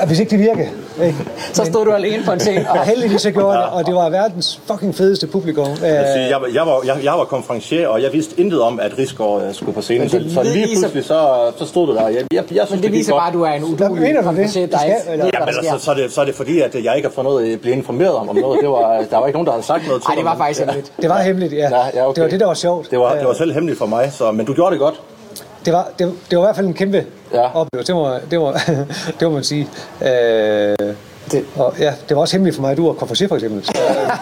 og hvis ikke det virker. Ikke? Så stod du alene på en scene. Og heldigvis jeg gjorde det, og det var verdens fucking fedeste publikum. Jeg, jeg, var- jeg, var, jeg, jeg var konferencier, og jeg vidste intet om, at Rigsgaard øh, skulle på scenen. Så, Men det så lige viser- pludselig, så, så stod det der. Jeg, jeg, jeg, synes, Men det gik viser godt. bare, at du er en udulig du det? konferencier, der Det ikke ved, Ja, men sker. altså, så, er det, så er det fordi, at jeg ikke har fået noget, blevet informeret om, om noget. Det var, der var ikke nogen, der havde sagt noget til Nej, det var men- faktisk hemmeligt. det var hemmeligt, ja. Ja, okay. Det var det, der var sjovt. Det var, det var selv hemmeligt for mig, så, men du gjorde det godt. Det var, det, det var i hvert fald en kæmpe Ja. oplevelse, det må, det må, det må man sige. Øh, Det- Og ja, det var også hemmeligt for mig, at du var konferencier for eksempel. Så,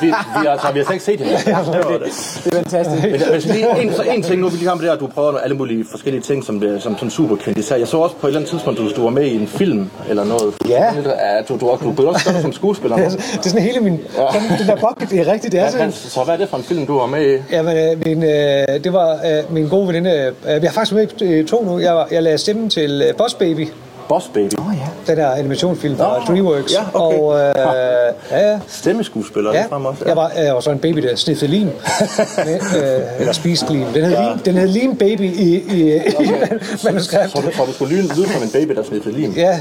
Vi, vi, har, altså, vi har slet ikke set hende. Det var det. Det er fantastisk. Men, men lige, en, så en ting nu, vi lige har med det her, du prøver alle mulige forskellige ting, som, det, som, som superkendt. Jeg så også på et eller andet tidspunkt, du, du var med i en film eller noget. Ja. Ja, du, du, du, du også gøre det som skuespiller. det, er, det er sådan hele min... Ja. Den der bucket, det er rigtigt, det er Ja, sådan... Så hvad er det for en film, du var med i? Jamen, øh, min, øh, det var øh, min gode veninde. Øh, vi har faktisk med i øh, to nu. Jeg, var- jeg lagde stemme til øh, Boss Baby, Boss Baby. Åh ja. den der animationsfilm fra Nå, DreamWorks. ja, okay. Og øh, ja, ja. Stemmeskuespiller, Ja, ja. frem også. jeg var, jeg var så en baby, der sniffede lim. Men, øh, eller spiste lim. Den hed, Ja. lim, den hed Lim Baby i, i, i manuskript. Så, så du skulle lyde, lyde som en baby, der snittede lim. Ja,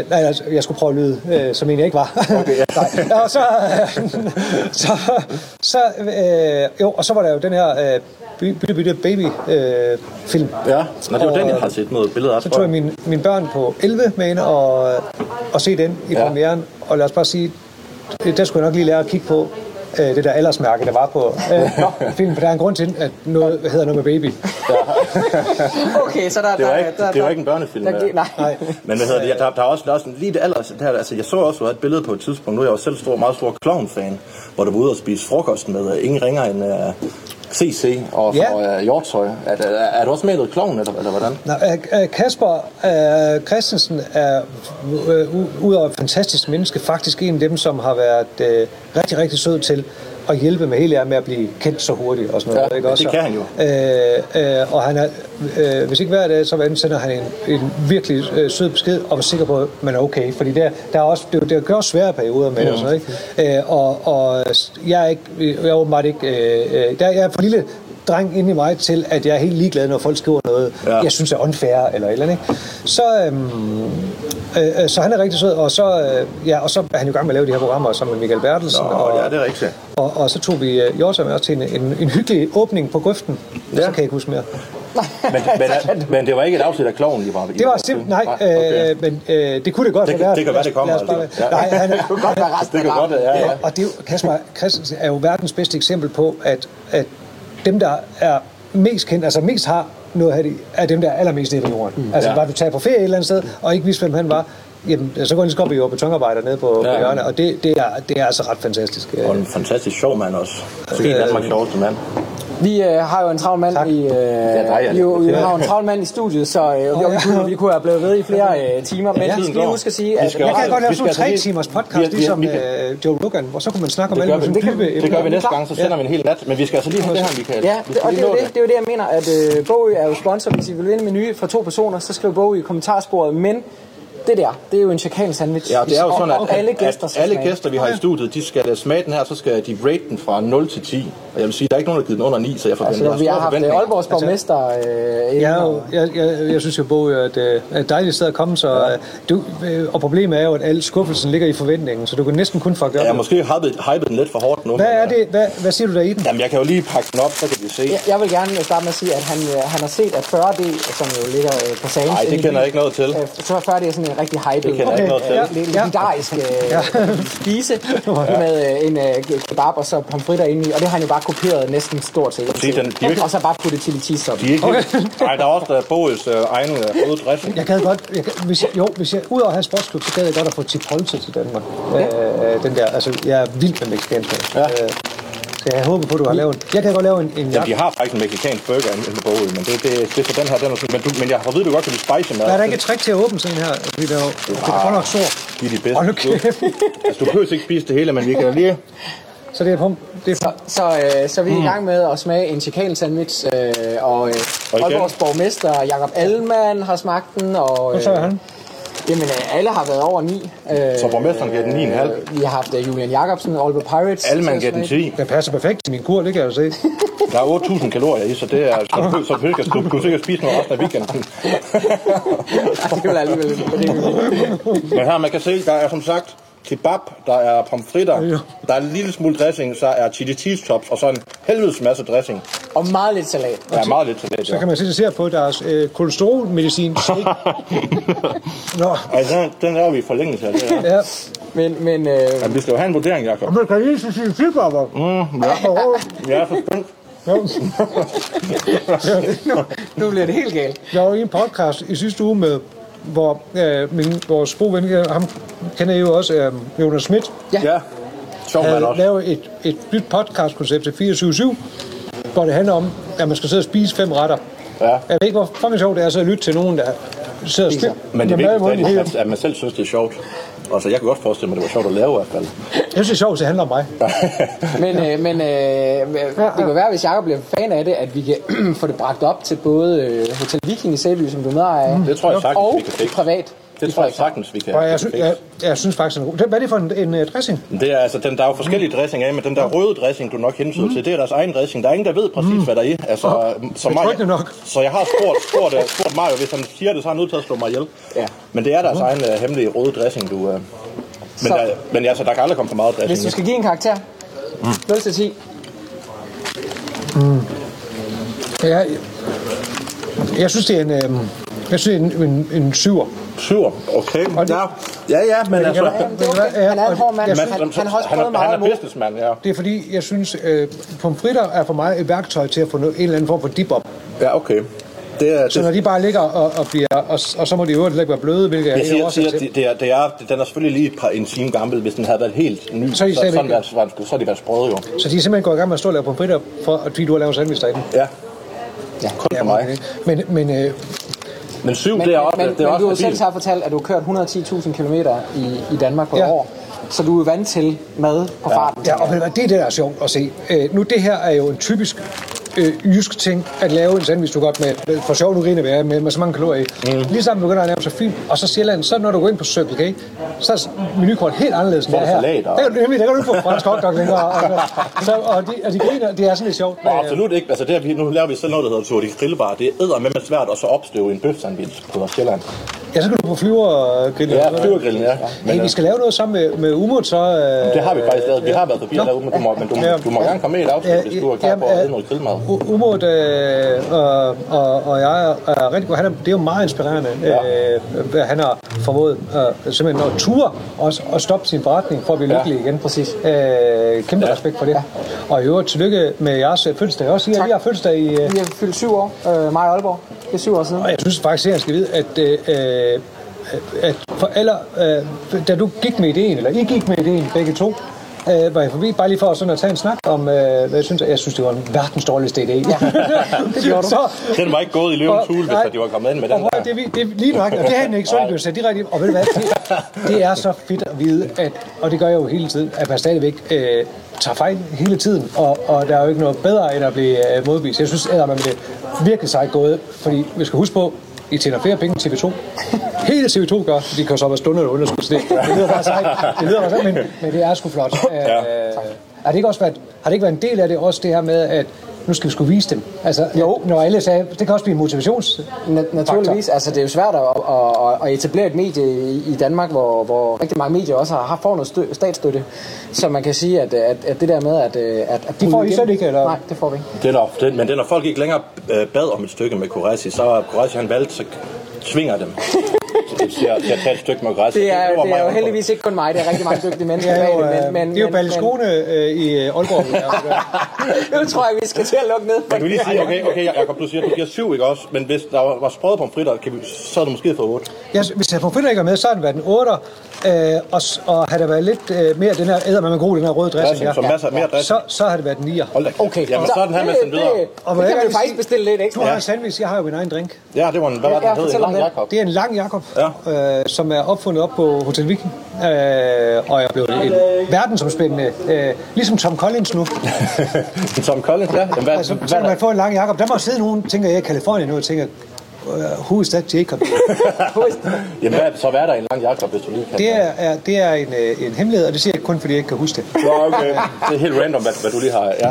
øh, nej, altså, jeg skulle prøve at lyde, øh, som en jeg ikke var. Okay, ja. nej, og så, øh, så, så øh, jo, og så var der jo den her øh, By- Bytte Bytte Baby øh, film. Ja, Nå, det var Og, den, jeg har set noget billede af. Så tror tog jeg mine, mine børn på 11 med ind og, og se den i Ja. ja. premieren. Og lad os bare sige, det- der skulle jeg nok lige lære at kigge på øh, det der aldersmærke, der var på øh, filmen. For der er en grund til, at noget hedder noget med baby. Okay, så der... Det var der, ikke, der, det var ikke en børnefilm. Der, ja. der, nej. Nej. Men hvad hedder det, der, der er også, der er også lige det aller, der, altså jeg så også et billede på et tidspunkt, nu er jeg jo selv stor, meget stor clown-fan, hvor der var ude og spise frokost med uh, ingen ringer end uh, CC og, Ja. og uh, Hjortøj. Er, er, er, du også med i noget clown, eller, eller hvordan? Nå, øh, øh, Kasper øh, Christensen er øh, u- udover et fantastisk menneske faktisk en af dem, som har været øh, rigtig, rigtig sød til at hjælpe med hele med at blive kendt så hurtigt og sådan noget. Ja, ikke? det Også, kan han jo. Øh, øh, og han er, øh, hvis ikke hver dag, så sender han en, en virkelig øh, sød besked og er sikker på, at man er okay. Fordi der, der er også, det, det gør svære perioder med det og sådan noget. Ikke? Øh, og, og jeg er, ikke, jeg er åbenbart ikke... Øh, øh, der, jeg er for lille dreng inde i mig til, at jeg er helt ligeglad, når folk skriver noget, Ja. jeg synes er unfair eller et eller andet. Ikke? Så, øhm, øh, øh, så han er rigtig sød, og så, øh, ja, og så er han jo i gang med at lave de her programmer sammen med Michael Bertelsen. Nå, og, ja, det er rigtigt. og, og så tog vi øh, Hjortøj med os til en, en, en hyggelig åbning på grøften. Ja. Så kan jeg ikke huske mere. Men, men, men det var ikke et afsnit af clown, I var i Det var simpelthen, nej, okay. øh, men øh, det kunne det godt Det have været. det kan være, det kommer Lad os bare-. Ja. Nej, han, Det kunne godt være resten Det kan godt være, ja, ja. Og det er jo, Kasper Christensen er jo verdens bedste eksempel på, at, at dem, der er mest kendt, altså mest har noget af det, er dem, der er allermest nede på jorden. Mm. Altså, Ja. var du tager på ferie et eller andet sted, og ikke vidste, hvem han var, jamen, så går han lige så godt jo betonarbejder nede på, Ja. på hjørnet, og det, det, er, det er altså ret fantastisk. Og en fantastisk sjov mand også. Måske Danmarks sjoveste mand. Vi øh, har jo en travl mand Tak. i, øh, dig, vi, jo, vi ja. har en travl mand i studiet, så øh, vi, vi, kunne, vi kunne have blevet ved i flere øh, timer, men Ja. vi skal lige huske at sige, at Jeg også- kan godt lave sådan en altså tre timers podcast, vi- ligesom vi øh, Joe Rogan, hvor så kunne man snakke om alle mulige det, dybe det, det gør vi næste gang, så sender vi en hel nat. Men vi skal altså lige have det her, Michael. Ja, og det er, jo det, det er jo det, jeg mener, at øh, Bowie er jo sponsor. Hvis I vil vinde en menu fra to personer, så skriv Bowie i kommentarsporet. Men det der, det er jo en chakal sandwich. Ja, det er jo Og- sådan, og at, alle gæster at skal alle smage. gæster, vi har i studiet, de skal smage den her, så skal de rate den fra 0 til 10. Og jeg vil sige, der er ikke nogen, der har givet den under 9, så jeg forventer, Altså, vi har haft øh. Aalborgs borgmester øh, inde, Ja, og- jeg, jeg, jeg synes jo, Bo, at det er et dejligt sted at komme, så, ja. du, øh, og problemet er jo, at al skuffelsen ligger i forventningen, så du kan næsten kun fuck Ja, op. jeg har måske hypet, hypet den lidt for hårdt nu. Hvad er øh, det? Hvad, hvad siger du der i den? Jamen, jeg kan jo lige pakke den op, så kan vi se. Jeg, jeg vil gerne starte med at sige, at han, øh, han har set, at 40D, som jo ligger øh, på sagen... Nej, det kender jeg ikke noget til. Så er 40D er sådan en rigtig hype. Det kender jeg ikke noget til. Ja. legendarisk øh, spise med øh, en øh, kebab og så pomfritter ind i, og det har han jo bare kopieret næsten stort set. Sige, den- de er ikke- Og så bare puttet chili cheese sop. De er ikke okay. Nej, der er også der Boes øh, egen øh, røde dressing. Jeg gad godt, jeg, hvis jeg, jo, hvis jeg, ud over at have sportsklub, så gad jeg godt at få Chipotle til Danmark. Ja. Øh, den der, altså, jeg er vild med mexicansk mad. Ja. Øh, så jeg håber på, at du har lavet en. Jeg kan godt lave en, en Jamen, de har faktisk en mexicansk burger inde på Bowie, men det, det, det er for den her, den er sådan, men, du, men jeg har vidt, du godt kan lide spicy mad. Der er der ikke et trick til at åbne sådan her, fordi det er jo det er godt nok stor. De er de bedste. Hold nu kæft. Altså, du behøver ikke spise det hele, men vi kan lige... Så det er pump. Det er Så, så, øh, så vi er i gang med at smage en chicken sandwich, øh, og øh. Aalborgs borgmester Jakob Allmann har smagt den, og Hvad sagde han? Jamen, øh, alle har været over 9. Øh, Så borgmesteren giver den 9,5. vi har haft øh, Julian Jacobsen, Aalborg Pirates. Alle man at den smage. 10. Den passer perfekt til min kur, det kan jeg jo se. Der er 8.000 kalorier i, så det er... Så så du, du, du kan sikkert spise noget resten af weekenden. Ej, det vil alligevel det Men her, man kan se, der er som sagt kebab, der er pomfritter, Ja. der er en lille smule dressing, så er chili cheese tops, og så en helvedes masse dressing. Og meget lidt salat. Der er meget lidt salat, Så ja. kan man se, se på deres øh, kolesterolmedicin. Nå, Altså, den, den er vi i forlængelse af det her. ja. Men, men øh, Jamen, vi skal jo have en vurdering, Jacob. Man kan lige så sige fibber. Mm, ja. Jeg er så spændt. nu bliver det helt galt. Jeg var i en podcast i sidste uge med hvor øh, min, vores gode ven, øh, ham kender I jo også, øh, Jonas Schmidt, Ja. Ja, sjov mand også. lavet et, et nyt podcastkoncept til 24-7, hvor det handler om, at man skal sidde og spise fem retter. Ja. Jeg ved ikke, hvor fucking sjovt det er så at lytte til nogen, der sidder og spiser. Men det vigtigste er, at, at man selv synes, det er sjovt. Altså, jeg kan godt forestille mig, det var sjovt at lave i hvert fald. Jeg synes, det er sjovt, at det handler om mig. Men, øh, men øh, det kan være, hvis Jacob bliver fan af det, at vi kan få det bragt op til både øh, Hotel Viking i Sæby, som du er medejer af, Det tror jeg sagtens, og vi kan privat. Det tror jeg sagtens, vi kan. Og jeg, kan jeg, jeg synes faktisk, den er god. Hvad er det for en, en, uh, dressing? Det er altså, den, der er jo forskellige dressing af, men den der røde dressing, du nok hensyder mm. til, det er deres egen dressing. Der er ingen, der ved præcis, mm. hvad der er i. Altså, så, mig, Betryggende nok. så jeg har spurgt, spurgt, uh, spurgt Mario, hvis han siger det, så er han nødt til at slå mig ihjel. Ja. Men det er deres egen uh, hemmelige røde dressing, du... Uh, men, Så- der, men altså, der kan aldrig komme for meget dressing Hvis du skal give en karakter, 0 til 10. Jeg, jeg, jeg synes, det er en, øh, jeg synes, det er en, en, en syver. Syver, okay. Det- ja, ja, ja, men altså... Jamen, det er okay. Han er en hård mand. Han, han, han har også han, prøvet er, meget han er imod. businessman, ja. Det er fordi, jeg synes, øh, pomfritter er for mig et værktøj til at få noget, en eller anden form for dip op. Ja, okay. Det er, Så når de bare ligger og, og bliver, og, og så må de jo ikke være bløde, hvilket jeg er siger, også siger det, det, er, det er, den er selvfølgelig lige et par en time gammel. Hvis den havde været helt ny, Så så, er I så, sådan, været, skulle- så er de været sprøde jo. Så de er simpelthen gået i gang med at stå og lave pomfritter, for, at fordi du har lavet sandwich derinde. Ja. Ja, kun for mig. Men, men øh, Men syv, Men, det er også, men, det er men også du har selv har fortalt, at du har kørt 110.000 km i, i Danmark på et Ja. år. Så du er vant til mad på farten. Ja, og det er det, der er sjovt at se. Øh, nu, det her er jo en typisk øh, jysk ting, at lave en sandwich, du godt med, med for sjov nu griner af, med, med så mange kalorier i. Mm. Lige sammen begynder at lave så fint, og så Sjælland, så når du går ind på Circle K, så er menukort helt anderledes end det du her. salat, og- Der, kan du- nemlig, der kan du ikke få fransk hotdog længere. Og, så, og, de, og de griner, det er sådan lidt sjovt. Og absolut ikke. Altså det, vi, nu laver vi selv noget, der hedder Tour de Grillebar. Det er med med svært at så opstøve en bøfsandwich på Sjælland. Ja, så kan du på flyver og grille. Ja, flyvergrillen, ja. Men, Hey, vi skal lave noget sammen med, med Umut, så... Øh, det har vi faktisk lavet. Vi har været forbi og lavet, men du må, men du, Ja. du må gerne komme med i et afsnit, hvis du er klar på at lave noget grillmad. Umut øh, og, og, og jeg er rigtig god. Han er, det er jo meget inspirerende, Ja. øh, hvad han har formået øh, simpelthen at ture og, og stoppe sin forretning for at blive Ja. lykkelig igen. Præcis. Øh, kæmpe Ja. respekt for det. Og i øvrigt tillykke med jeres øh, fødselsdag også. I, Tak. I har fødselsdag i... Øh, Vi har fyldt syv år, øh, mig og Aalborg. Det er syv år siden. og jeg synes faktisk, at jeg skal vide, at, øh, øh, at for aller, øh, da du gik med ideen, eller I gik med ideen begge to, øh, var jeg forbi bare lige for sådan at tage en snak om, øh, hvad jeg synes, jeg synes, det var en verdens dårligste idé. Ja, det gjorde du. Så, Den var ikke gået i løvens hule, hvis nej. de var kommet ind med og den der. at- det, det, er lige nok, og det har han ikke, så er det direkte ind. Og ved du hvad, det, det er så fedt at vide, at, og det gør jeg jo hele tiden, at man stadigvæk øh, tager fejl hele tiden, og, og der er jo ikke noget bedre, end at blive øh, modbevist. Jeg synes, at man det er virkelig sejt gået, fordi vi skal huske på, I tjener flere penge end TV2. Hele TV2 gør, de kan så være stundet og underskud. Det, det lyder bare sejt, det lyder bare sejt men, men det er sgu flot. Øh, har det ikke også været, har det ikke været en del af det også det her med, at nu skal vi skulle vise dem? Altså, jo. når alle sagde, det kan også blive en motivations... Na- naturligvis. Altså, det er jo svært at, at, at etablere et medie i, i Danmark, hvor, hvor rigtig mange medier også har, har får noget stø, statsstøtte. Så man kan sige, at, at, at det der med at... at, at De får I slet ikke, eller? Nej, det får vi ikke. Det er når, det, men det er, når folk ikke længere øh, bad om et stykke med Kurasi, så har Kurasi han valgt, så tvinger dem til, til, at, til at tage et stykke med Kurasi. Det er, det mig er jo heldigvis ikke kun mig, det er rigtig mange dygtige mennesker Det er jo, bag det, øh, det er jo Berlusconi øh, i øh, Aalborg. Nu tror jeg, vi skal til at lukke ned. Men kan vi lige sige, okay, okay, Jacob, du siger, du giver syv, ikke også? Men hvis der var, sprøde pomfritter, kan vi, så havde du måske fået otte. Ja, hvis jeg pomfritter ikke er med, så har den været en 8, øh, og, og havde der været lidt øh, mere den her æder med god, den her røde dressing, Dressing, ja, så mere dressing. så, så har det været en 9. Hold da kæft. Okay, Jamen, så er den her med det, sådan videre. det, Og det, det kan vi vil faktisk bestille lidt Du ekstra. har en sandwich, jeg har jo min egen drink. Ja, det var en, hvad var det, Ja, den hed? Det er en lang Jakob, øh, som er opfundet op på Hotel Viking, øh, og er blevet en verdensomspændende, øh, ligesom Tom Collins nu. Tom Collins, ja. Jamen, hvad, Altså, hvad, så man få en lang Jakob. Der må sidde nogen, tænker jeg, i Kalifornien nu, og tænker, who is that Jacob? Jamen, hvad, så hvad er der en lang Jacob, hvis du lige kan? Det er, er, det er en, øh, en hemmelighed, og det siger jeg kun, fordi jeg ikke kan huske det. Nå, okay. Det er helt random, hvad, hvad du lige har. Ja.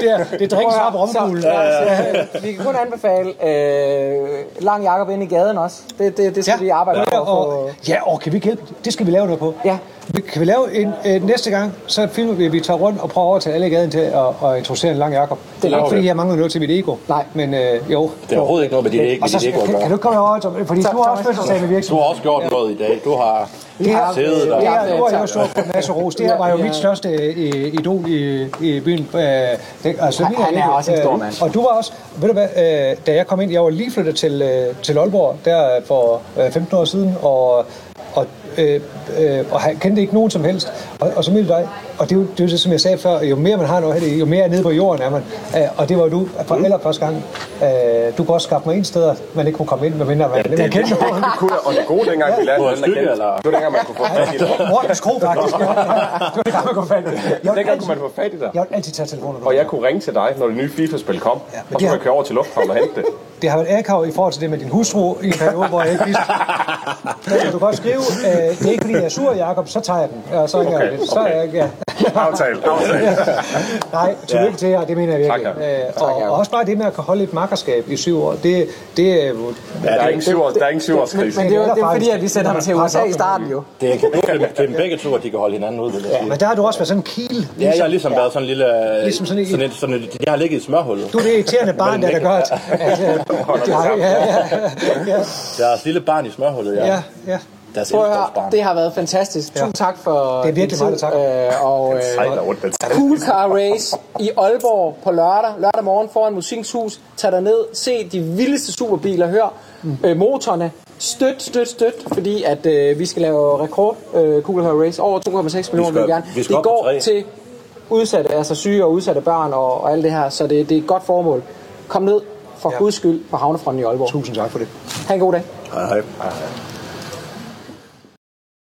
det er, det er på Så, romkuglen. så, vi kan kun anbefale øh, lang Jakob ind i gaden også. Det, det, det skal vi arbejde på. ja, få- og, ja, og kan vi ikke hjælpe? Det skal vi lave noget på. Ja. Vi- Kan vi lave en, øh, næste gang, så filmer vi, at vi tager rundt og prøver at overtale alle i gaden til at, at introducere en lang Jakob. Det er ikke, fordi jeg mangler noget til mit ego. Nej. Men øh, jo. Det er overhovedet ikke noget med dit så dit kan, at kan du gøre. ikke komme over, Tom? fordi du har også fødselsdag med Du virksomheden. har også gjort noget i dag. Du har Det her, siddet det der. her, nu har jeg jo tak. stået på en masse ros. Det her var jo Ja. mit største øh, idol i, i byen. Øh, det, altså, Han- min han er idol. også en stor Øh, mand. Og du var også, ved du hvad, øh, da jeg kom ind, jeg var lige flyttet til, øh, til Aalborg, der for øh, 15 år siden, og, og, øh, øh, og han kendte ikke nogen som helst. Og, og så mødte dig. Og det er, jo, det er jo det, som jeg sagde før, jo mere man har noget, jo mere nede på jorden er man. Øh, og det var du for Mm. allerførste gang. Øh, du kunne også skaffe mig ind steder, man ikke kunne komme ind, medmindre man, man kendte nogen. Det kunne jeg, og det gode dengang, vi lærte hinanden at kende. eller? Det var dengang, man kunne få fat i dig. Mortens Kro, faktisk. Ja, ja. Det var det, man kunne få fat i. Jeg vil Dengang altid- kunne man få fat i dig. Jeg vil altid tage telefonen. Og jeg kunne ringe til dig, når det nye FIFA-spil kom. Og så det kunne jeg køre over til lufthavnen og hente det. Det har været akavet i forhold til det med din hustru i en periode, hvor jeg ikke vidste. Men du kan godt skrive, øh, det er ikke fordi jeg er sur, Jacob, så tager jeg den. Og så, okay, jeg, så er okay. jeg ja. Aftale, aftale. Nej, tillykke til jer, det mener jeg virkelig. Tak, Øh, og, og også bare det med at kunne holde et makkerskab i syv år, det, det er jo... Der er ingen syv års- der er ingen Men, syvårskrise. men det er jo det er fordi, at vi sender ham til USA i starten jo. Det er, det er dem begge to, at de kan holde hinanden ud. Jeg sige. Men der har du også været sådan en kil. Ja, jeg har ligesom været sådan en lille... Ligesom sådan en- sådan et, sådan et, jeg har ligget i smørhullet. Du er det irriterende barn, der, at, at ja, ja, ja, ja, Deres lille barn i smørhullet, ja. ja, ja. Deres Prøv at høre, det har været fantastisk. Tusind tak for Det er virkelig meget, tak. øh, og, øh, Cool Car Race i Aalborg på lørdag. Lørdag morgen foran Musikkens Hus. Tag dig ned, se de vildeste superbiler, hør øh, motorerne. Støt, støt, støt, fordi at øh, vi skal lave rekord øh, Cool Car Race. Over 2,6 millioner vil vi gerne. vi det går til udsatte, altså syge og udsatte børn og, og alt det her, så det, det er et godt formål. Kom ned for ja. guds skyld på havnefronten i Aalborg. Tusind tak for det. Ha' en god dag. Hej, hej.